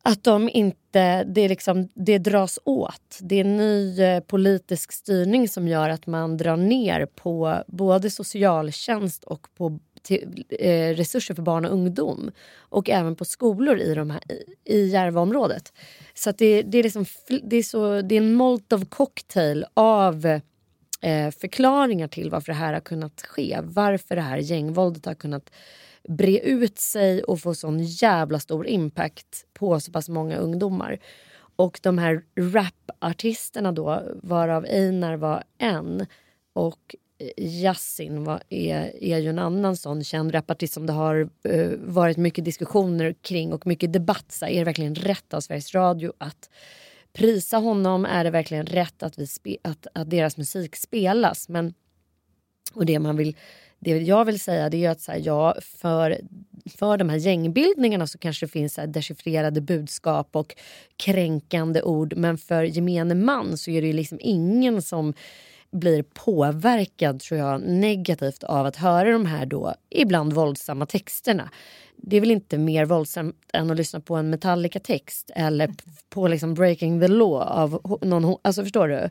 att de inte, det, liksom, det dras åt. Det är en ny eh, politisk styrning som gör att man drar ner på både socialtjänst och på till, eh, resurser för barn och ungdom. Och även på skolor i, de här, i, i Järvaområdet. Så att det, det, är liksom, det, är så, det är en molotov cocktail av eh, förklaringar till varför det här har kunnat ske. Varför det här gängvåldet har kunnat bre ut sig och få sån jävla stor impact på så pass många ungdomar. Och de här rapartisterna då, varav Einar var en och Yasin var, är, är ju en annan sån känd rapartist som det har uh, varit mycket diskussioner kring och mycket debatt. Så är det verkligen rätt av Sveriges Radio att prisa honom? Är det verkligen rätt att, vi spe, att, att deras musik spelas? Men, och det man vill det jag vill säga det är att så här, ja, för, för de här gängbildningarna så kanske det finns så här, dechiffrerade budskap och kränkande ord. Men för gemene man så är det ju liksom ingen som blir påverkad tror jag, negativt av att höra de här då ibland våldsamma texterna. Det är väl inte mer våldsamt än att lyssna på en Metallica-text eller på liksom Breaking the Law av någon... Alltså förstår du?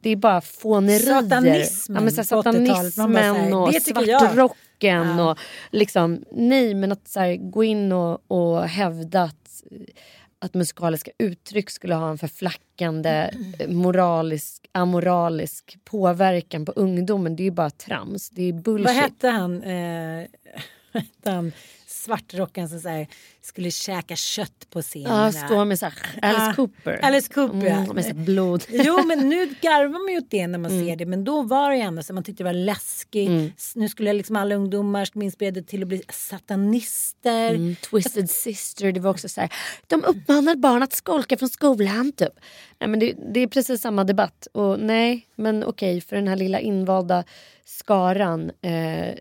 Det är bara fånerier. Satanismen ja, men så här, Satanismen och svartrocken. Och liksom, nej, men att så här, gå in och, och hävda att, att musikaliska uttryck skulle ha en förflackande moralisk, amoralisk påverkan på ungdomen. Det är ju bara trams. Det är bullshit. Vad hette han? Eh, han svartrocken som så här, skulle käka kött på scenen. Ja, stå med så här, Alice Ja, Cooper. Alice Cooper. Mm, med så blod. Jo men nu garvar man ju åt det när man Mm. ser det men då var det ändå så man tyckte det var läskigt. S- Nu skulle liksom alla ungdomar ska inspirerade till att bli satanister. Mm, Twisted Sister, det var också så här. De uppmanade barn att skolka från skolan typ. Nej, men det, det är precis samma debatt. Och nej, men okej för den här lilla invalda skaran. Eh,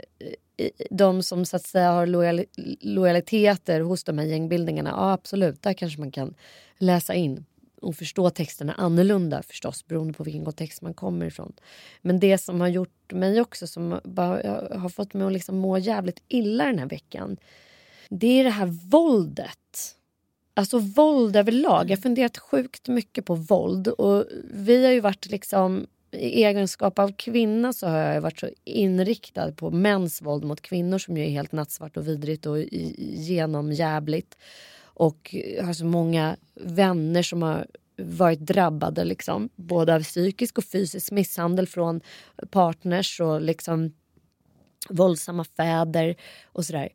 de som så att säga har lojal, lojaliteter hos de här gängbildningarna. Ja absolut, där kanske man kan läsa in och förstå texterna annorlunda förstås beroende på vilken kontext man kommer ifrån. Men det som har gjort mig också, som bara, har fått mig att liksom må jävligt illa den här veckan det är det här våldet. Alltså våld överlag. Jag har funderat sjukt mycket på våld. Och vi har ju varit liksom i egenskap av kvinna så har jag varit så inriktad på mäns våld mot kvinnor som ju är helt nattsvart och vidrigt och genomjävligt. Och jag har så många vänner som har varit drabbade liksom, både av psykisk och fysisk misshandel från partners och liksom våldsamma fäder och sådär.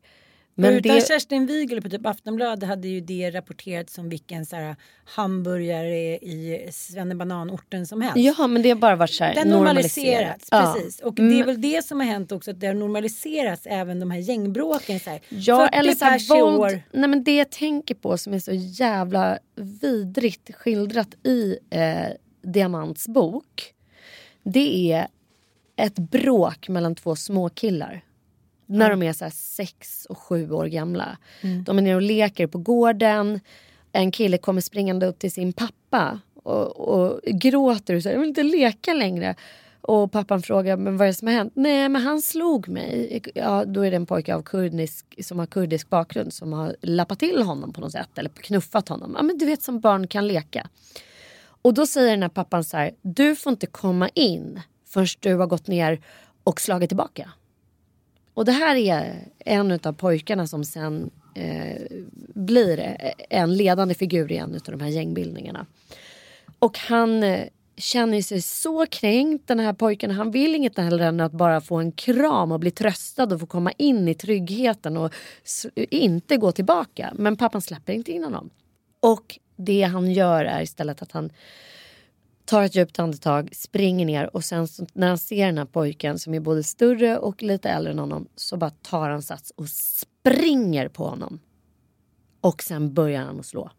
Men utan det, Kerstin Wigel på typ Aftonbladet hade ju det rapporterats som vilken så här, hamburgare i svennebananorten som helst. ja, men det har bara varit så här Det har normaliserats, Ja. precis. Och det är Mm. väl det som har hänt också, att det har normaliserats även de här gängbråken. Så här. Ja, 40 eller så våld. år. Nej, men det jag tänker på som är så jävla vidrigt skildrat i eh, Diamants bok. Det är ett bråk mellan två små killar. När de är så sex och sju år gamla. De är nere och leker på gården. En kille kommer springande upp till sin pappa och, och gråter och säger jag vill inte leka längre. Och pappan frågar men vad är det som har hänt? Nej men han slog mig. Ja, då är det en pojke av kurdisk, som har kurdisk bakgrund som har lappat till honom på något sätt. Eller knuffat honom. Ja, men du vet som barn kan leka. Och då säger den här pappan så här. Du får inte komma in förrän du har gått ner och slagit tillbaka. Och det här är en av pojkarna som sen eh, blir en ledande figur i en av de här gängbildningarna. Och han eh, känner sig så kränkt den här pojken. Han vill inget hellre än att bara få en kram och bli tröstad och få komma in i tryggheten och inte gå tillbaka. Men pappan släpper inte in honom. Och det han gör är istället att han tar ett djupt andetag, springer ner och sen så, när han ser den här pojken som är både större och lite äldre än honom så bara tar han sats och springer på honom. Och sen börjar han att slå.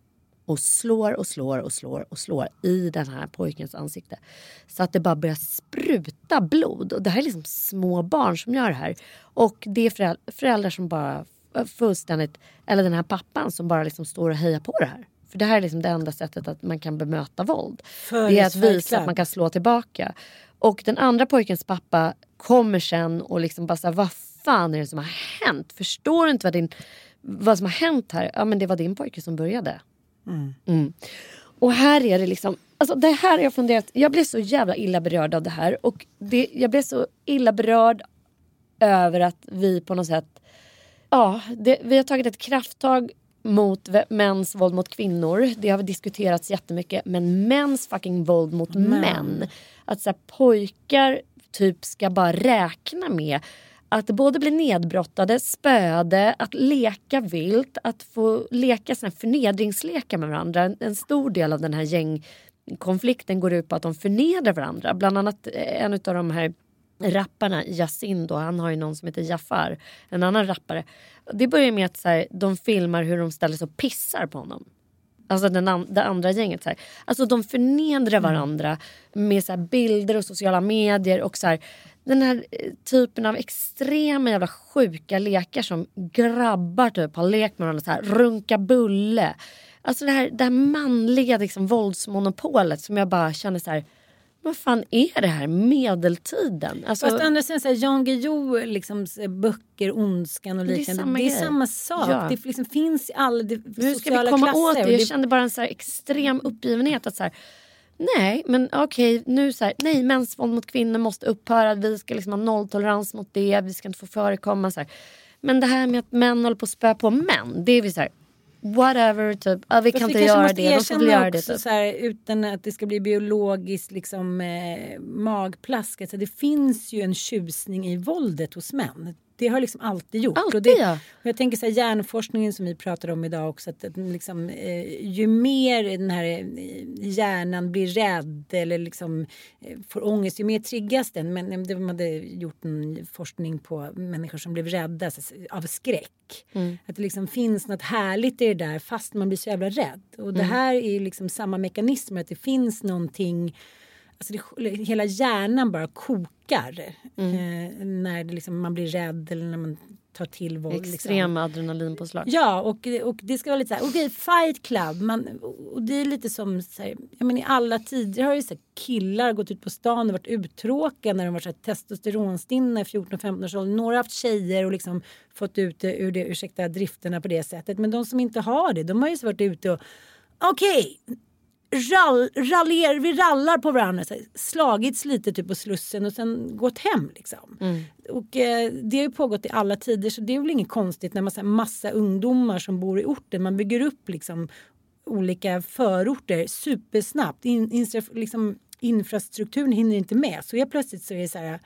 Och slår och slår och slår och slår i den här pojkens ansikte. Så att det bara börjar spruta blod. Och det här är liksom små barn som gör det här. Och det är föräldrar, föräldrar som bara fullständigt, eller den här pappan som bara liksom står och hejar på det här. För det här är liksom det enda sättet att man kan bemöta våld. För det är att visa att man kan slå tillbaka. Och den andra pojkens pappa kommer sen och liksom bara så här, vad fan är det som har hänt? Förstår du inte vad, din, vad som har hänt här? Ja men det var din pojke som började. Mm. Och här är det liksom, alltså det här har jag funderat, jag blev så jävla illa berörd av det här och det, jag blev så illa berörd över att vi på något sätt, ja, det, vi har tagit ett krafttag mot mäns våld mot kvinnor. Det har diskuterats jättemycket. Men mäns fucking våld mot män. Att så här, pojkar typ ska bara räkna med att både bli nedbrottade, spöade, att leka vilt, att få leka såna förnedringslekar med varandra. En, en stor del av den här gängkonflikten går ut på att de förnedrar varandra. Bland annat eh, en av de här rapparna, Yasin då, han har ju någon som heter Jafar, en annan rappare. Det börjar med att så här, de filmar hur de ställer sig och pissar på honom. Alltså den an- det andra gänget. Så här. Alltså de förnedrar varandra med så här bilder och sociala medier och så här, den här eh, typen av extrema jävla sjuka lekar som grabbar typ har lekt med varandra. Så här, runka bulle. Alltså det här, det här manliga liksom, våldsmonopolet som jag bara känner så här. Vad fan är det här? Medeltiden? Alltså, Fast andra sidan, så här, Jan Guillou liksom, böcker, Ondskan och Det är liknande. samma Det är samma sak. Ja. Det liksom finns i alla de, hur ska sociala vi komma klasser. åt det? Jag kände bara en så här extrem uppgivenhet. att så här, Nej, men okej, nu så här, nej, mäns våld mot kvinnor måste upphöra. Vi ska liksom ha nolltolerans mot det. Vi ska inte få förekomma så här. Men det här med att män håller på att spöa på män, det är vi så här, whatever, typ. Ja, vi Fast kan vi inte göra det. De får göra det. Typ. så här, utan att det ska bli biologiskt liksom, eh, magplask. Alltså, det finns ju en tjusning i våldet hos män. Det har liksom alltid gjort. Alltid, och det, ja. och jag tänker så här, hjärnforskningen som vi pratar om idag också. Att, att liksom, eh, ju mer den här eh, hjärnan blir rädd eller liksom, eh, får ångest, ju mer triggas den. Men eh, de hade gjort en forskning på människor som blev rädda så, av skräck. Mm. Att det liksom finns något härligt i det där fast man blir så jävla rädd. Och Mm. det här är liksom samma mekanismer. Att det finns någonting Alltså det, hela hjärnan bara kokar Mm. eh, när det liksom, man blir rädd eller när man tar till våld. Liksom. Extrema adrenalinpåslag. Ja, och, och det ska vara lite så här, okej, fight club. Man, och det är lite som, så här, jag menar, i alla tider har ju så här, killar gått ut på stan och varit uttråkade när de var så här, testosteronstinna i 14-15 års ålder. Några har haft tjejer och liksom fått ut det ur det, ursäkta drifterna på det sättet. Men de som inte har det, de har ju så varit ute och, okej, rall, raljer, vi rallar på varandra, så här, slagits lite typ på Slussen och sen gått hem. Liksom. Och eh, det har ju pågått i alla tider så det är väl inget konstigt när man har massa ungdomar som bor i orten. Man bygger upp liksom olika förorter supersnabbt. In, instra- liksom, infrastrukturen hinner inte med. Så helt plötsligt så är det så här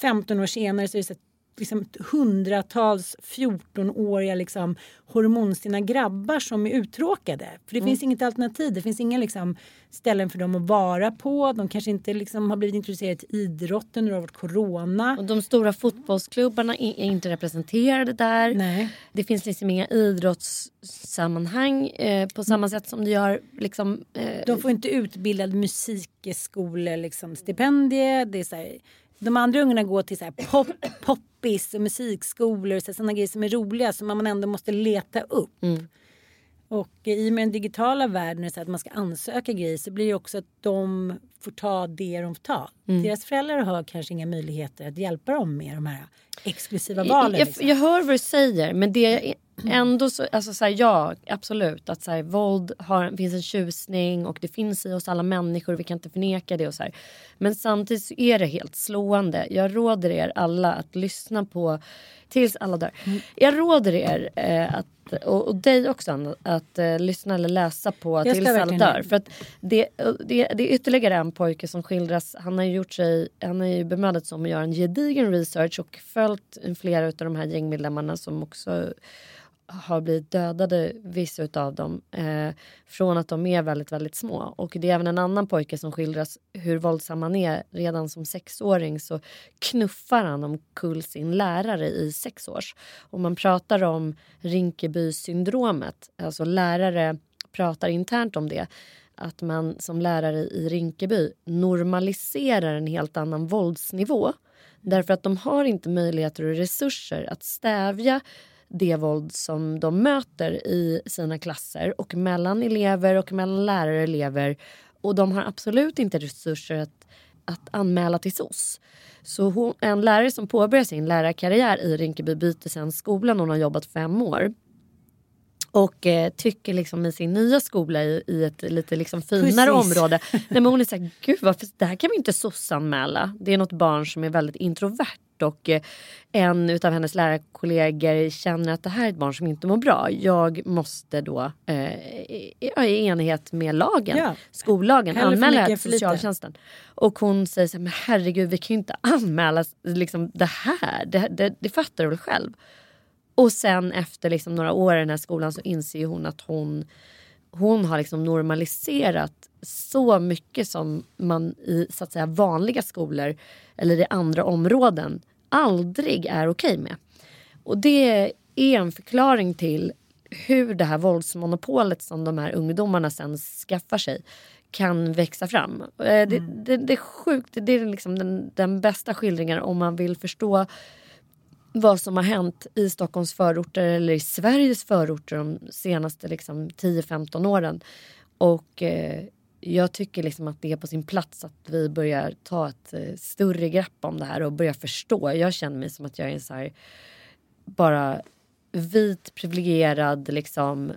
15 år senare så är det så här, liksom hundratals 14-åriga liksom, hormonstinna grabbar som är uttråkade. För det finns inget alternativ. Det finns inga liksom, ställen för dem att vara på. De kanske inte liksom, har blivit intresserade till idrotten när det har varit corona. Och de stora fotbollsklubbarna är inte representerade där. Nej. Det finns liksom inga idrottssammanhang eh, på samma sätt som det gör liksom, eh, De får inte utbildad musikskole, liksom, stipendie. Det är så här, de andra ungarna går till så här pop, poppis och musikskolor och sådana grejer som är roliga som man ändå måste leta upp. Mm. Och i och med den digitala världen så att man ska ansöka grejer så blir det också att de får ta det de får ta. Deras föräldrar har kanske inga möjligheter att hjälpa dem med de här exklusiva valen. Jag, liksom. jag hör vad du säger men det ändå så, alltså så här, ja absolut att så här, våld har, finns en tjusning och det finns i oss alla människor, vi kan inte förneka det och så här. Men samtidigt så är det helt slående. Jag råder er alla att lyssna på tills alla dör. Jag råder er eh, att och, och dig också Anna, att eh, lyssna eller läsa på tills alla dör. För att det, det, det är ytterligare en pojke som skildras. Han har gjort sig, han har ju bemödat sig om att göra en gedigen research och följt flera av de här gängmedlemmarna som också har blivit dödade, vissa utav dem, eh, från att de är väldigt, väldigt små. Och det är även en annan pojke som skildras hur våldsam han är. Redan som sexåring så knuffar han omkull sin lärare i sex års. Och man pratar om Rinkeby-syndromet. Alltså lärare pratar internt om det. Att man som lärare i Rinkeby normaliserar en helt annan våldsnivå. Därför att de har inte möjligheter och resurser att stävja det våld som de möter i sina klasser och mellan elever och mellan lärare och elever. Och de har absolut inte resurser att, att anmäla till SOS. Så hon, en lärare som påbörjar sin lärarkarriär i Rinkeby byter sen skolan. Hon har jobbat fem år. Och eh, tycker liksom i sin nya skola i, i ett lite liksom finare Precis. område. Nej, men hon är såhär, gud varför, det här kan vi inte SOS-anmäla. Det är något barn som är väldigt introvert och eh, en av hennes lärarkollegor känner att det här är ett barn som inte mår bra. Jag måste då eh, i, i enlighet med lagen, Ja. skollagen, Hellre anmäla det till socialtjänsten. Och hon säger så här, men herregud vi kan ju inte anmäla liksom, det här. Det, det, det fattar du väl själv. Och sen efter liksom några år i den här skolan så inser hon att hon, hon har liksom normaliserat så mycket som man i så att säga, vanliga skolor eller i andra områden aldrig är okej med. Och det är en förklaring till hur det här våldsmonopolet som de här ungdomarna sen skaffar sig kan växa fram. Eh, Det, det, det är sjukt, det är liksom den, den bästa skildringen om man vill förstå vad som har hänt i Stockholms förorter eller i Sveriges förorter de senaste liksom, 10-15 åren. Och eh, jag tycker liksom att det är på sin plats att vi börjar ta ett eh, större grepp om det här och börja förstå. Jag känner mig som att jag är en så här bara vit privilegierad liksom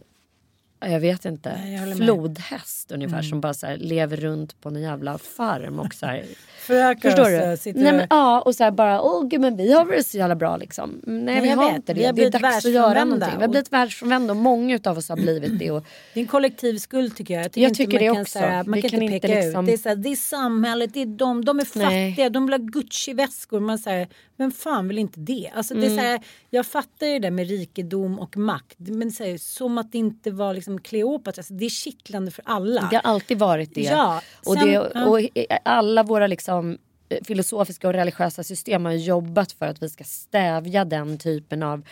jag vet inte, jag håller med. Mm. flodhäst ungefär som bara så här, lever runt på en jävla farm och så här, Förstår du? eh, sitter Nej, och- men, ja, och så här bara, åh gud men vi har väl så jävla bra liksom. Nej vi har vet. inte Vi det. har Det är dags att göra någonting. Vi har blivit världsfrånvända och många utav oss har blivit det. Och, Det är en kollektiv skuld tycker jag. Jag tycker, Jag tycker det kan, också. Så här, man Vi kan, kan inte peka liksom- ut. Det är, så här, det är samhället, det är de, de är fattiga, Nej. de vill ha Gucci-väskor. Man säger, vem fan vill inte det? Alltså, det är så Mm. här, jag fattar ju det där med rikedom och makt. Men så som att det inte var liksom Kleopatra. Alltså, det är kittlande för alla. det har alltid varit det. Ja, och, sen- det och alla våra liksom, eh, filosofiska och religiösa system har jobbat för att vi ska stävja den typen av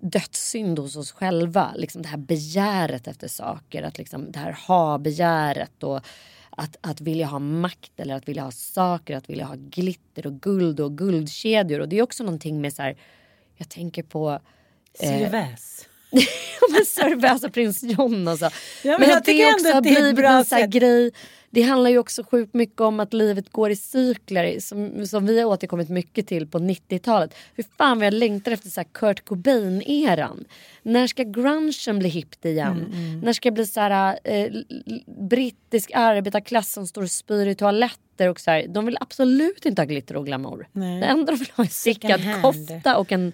dödssynd hos oss själva. Liksom det här begäret efter saker, att liksom det här ha-begäret och att, att vilja ha makt eller att vilja ha saker, att vilja ha glitter och guld och guldkedjor. Och det är också någonting med så här, jag tänker på Sirväs. men Sir prins John och så. men men jag att det tycker också ändå att det är ett bra sätt. grej. Det handlar ju också sjukt mycket om att livet går i cykler som, som vi har återkommit mycket till på 90-talet. Hur fan vi har längtat efter så här Kurt Cobain-eran. När ska grungen bli hippt igen? Mm, När ska det bli så här, eh, brittisk arbetarklass som står och spyr i toaletter och så här. De vill absolut inte ha glitter och glamour. Nej. Det enda de vill ha är en stickad kofta och en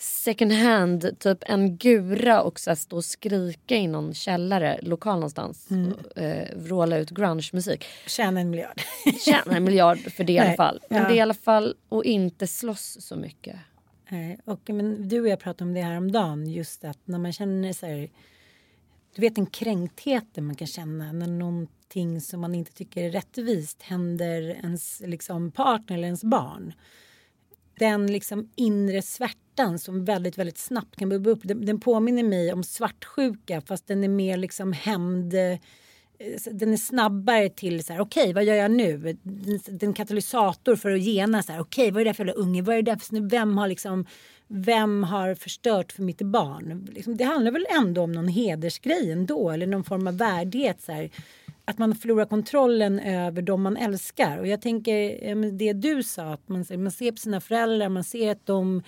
second hand, typ en gura och så stå och skrika i någon källare, lokal någonstans. Mm. Och, eh, vråla ut grunge-musik. Tjäna en miljard. Tjäna en miljard för det i alla Nej, fall. Men ja. det i alla fall att inte slåss så mycket. Nej, och, men du och jag pratade om det här om dagen just att när man känner så här, du vet den kränktheten man kan känna när någonting som man inte tycker är rättvist händer ens liksom, partner eller ens barn. Den liksom inre svärtan som väldigt, väldigt snabbt kan bubbla upp. Den, den påminner mig om svartsjuka fast den är mer liksom hämnd eh, den är snabbare till så här, okej vad gör jag nu? Den, den katalysator för att gena så här, okej vad är det för jävla unge? Vad är det där för? Vem har liksom vem har förstört för mitt barn? Liksom, det handlar väl ändå om någon hedersgrej ändå eller någon form av värdighet så här. Att man förlorar kontrollen över de man älskar. Och jag tänker det du sa, att man, man ser på sina föräldrar, man ser att de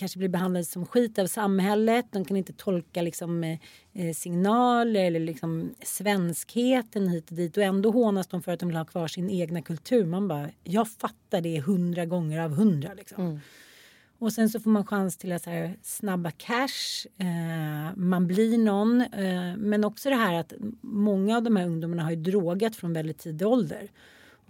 kanske blir behandlade som skit av samhället. De kan inte tolka liksom, eh, eh, signaler eller liksom, svenskheten hit och dit. Och ändå hånas de för att de vill ha kvar sin egna kultur. Man bara, jag fattar det hundra gånger av hundra. Liksom. Och sen så får man chans till att här, snabba cash. Eh, man blir någon. Eh, men också det här att många av de här ungdomarna har ju drogat från väldigt tidig ålder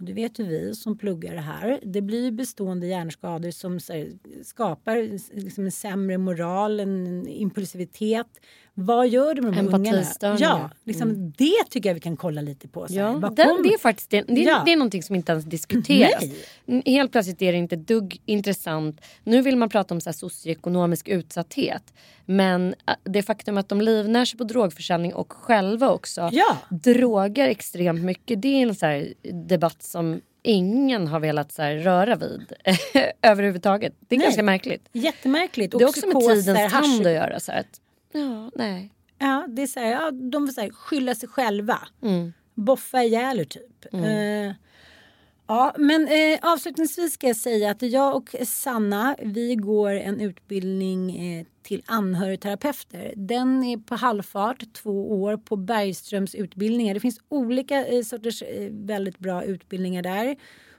du det vet ju vi som pluggar det här. Det blir bestående hjärnskador som här, skapar liksom en sämre moral, en impulsivitet. Vad gör det med de ungarna? Ja, liksom, det tycker jag vi kan kolla lite på. Så. Ja, den, det är faktiskt det, det, Ja. det är någonting som inte ens diskuteras. Nej. Mm, Helt plötsligt är det inte dugg intressant. Nu vill man prata om så här socioekonomisk utsatthet. Men äh, det faktum att de livnär sig på drogförsäljning och själva också Ja. drogar extremt mycket. Det är en så här debatt som ingen har velat så här röra vid överhuvudtaget. Det är Nej. ganska märkligt. Jättemärkligt. Och Det är också med tidens tand att göra. Så här att, ja, nej. Ja, det är så här, ja, de vill så här, skylla sig själva. Mm. Boffa ihjäl er typ. Eh, ja, men eh, avslutningsvis ska jag säga att jag och Sanna, vi går en utbildning eh, till anhörigterapeuter. Den är på halvfart, två år på Bergströms utbildningar. Det finns olika eh, sorters eh, väldigt bra utbildningar där.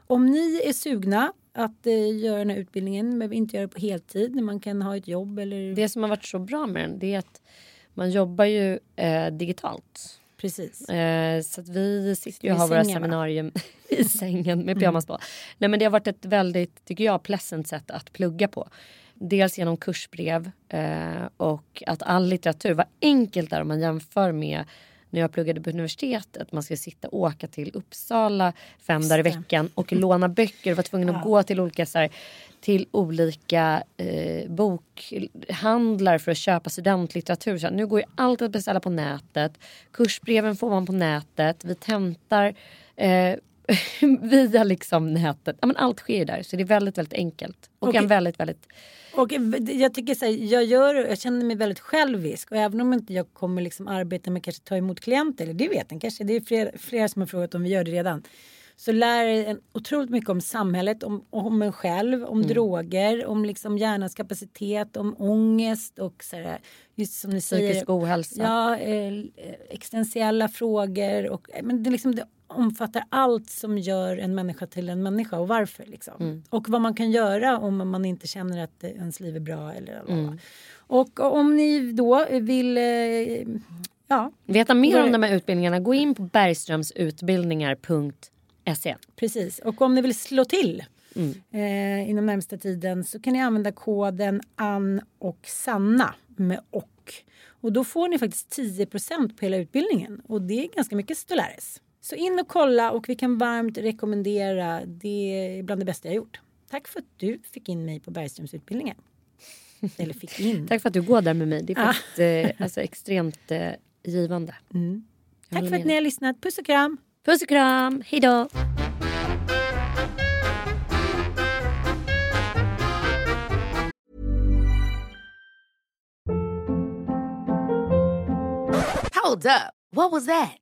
Om ni är sugna att eh, göra den här utbildningen. Man behöver inte göra det på heltid. Man kan ha ett jobb eller... Det som har varit så bra med den det är att man jobbar ju eh, digitalt. Precis. Eh, så att vi sitter ju och har våra seminarium i sängen med pyjamas på. Nej men det har varit ett väldigt, tycker jag, pleasant sätt att plugga på. Dels genom kursbrev eh, och att all litteratur, vad enkelt det är om man jämför med när jag pluggade på universitetet. Man ska sitta och åka till Uppsala fem dagar i veckan och låna böcker. Var tvungen att gå till olika så här, till olika eh, bokhandlar för att köpa studentlitteratur. Så här, nu går ju allt att beställa på nätet. Kursbreven får man på nätet. Vi tentar eh, via liksom nätet. Ja, men allt sker ju där så det är väldigt, väldigt enkelt. Och Okej. en väldigt, väldigt... Och jag tycker så här, jag, gör, jag känner mig väldigt självisk och även om inte jag kommer liksom arbeta med kanske ta emot klienter, eller det vet jag kanske, det är flera, flera som har frågat om vi gör det redan. Så lär en otroligt mycket om samhället, om, om mig själv, om droger, om liksom hjärnans kapacitet, om ångest och så här, just som ni säger. Psykisk ohälsa. Ja, eh, existentiella frågor och eh, men det, liksom, det omfattar allt som gör en människa till en människa och varför. Liksom. Och vad man kan göra om man inte känner att ens liv är bra. Eller, mm. Och om ni då vill eh, ja, Veta mer om de här utbildningarna, gå in på bergströmsutbildningar.se. Precis, och om ni vill slå till eh, inom närmsta tiden så kan ni använda koden Ann och Sanna med och. Och då får ni faktiskt 10 på hela utbildningen och det är ganska mycket Stellaris. Så in och kolla och vi kan varmt rekommendera. Det är bland det bästa jag gjort. Tack för att du fick in mig på Bergströmsutbildningen. Eller fick in. Tack för att du går där med mig. Det är faktiskt eh, alltså, extremt eh, givande. Jag Tack för att ni har lyssnat. Puss och kram. Puss och kram, hejdå! Hold up. What was that?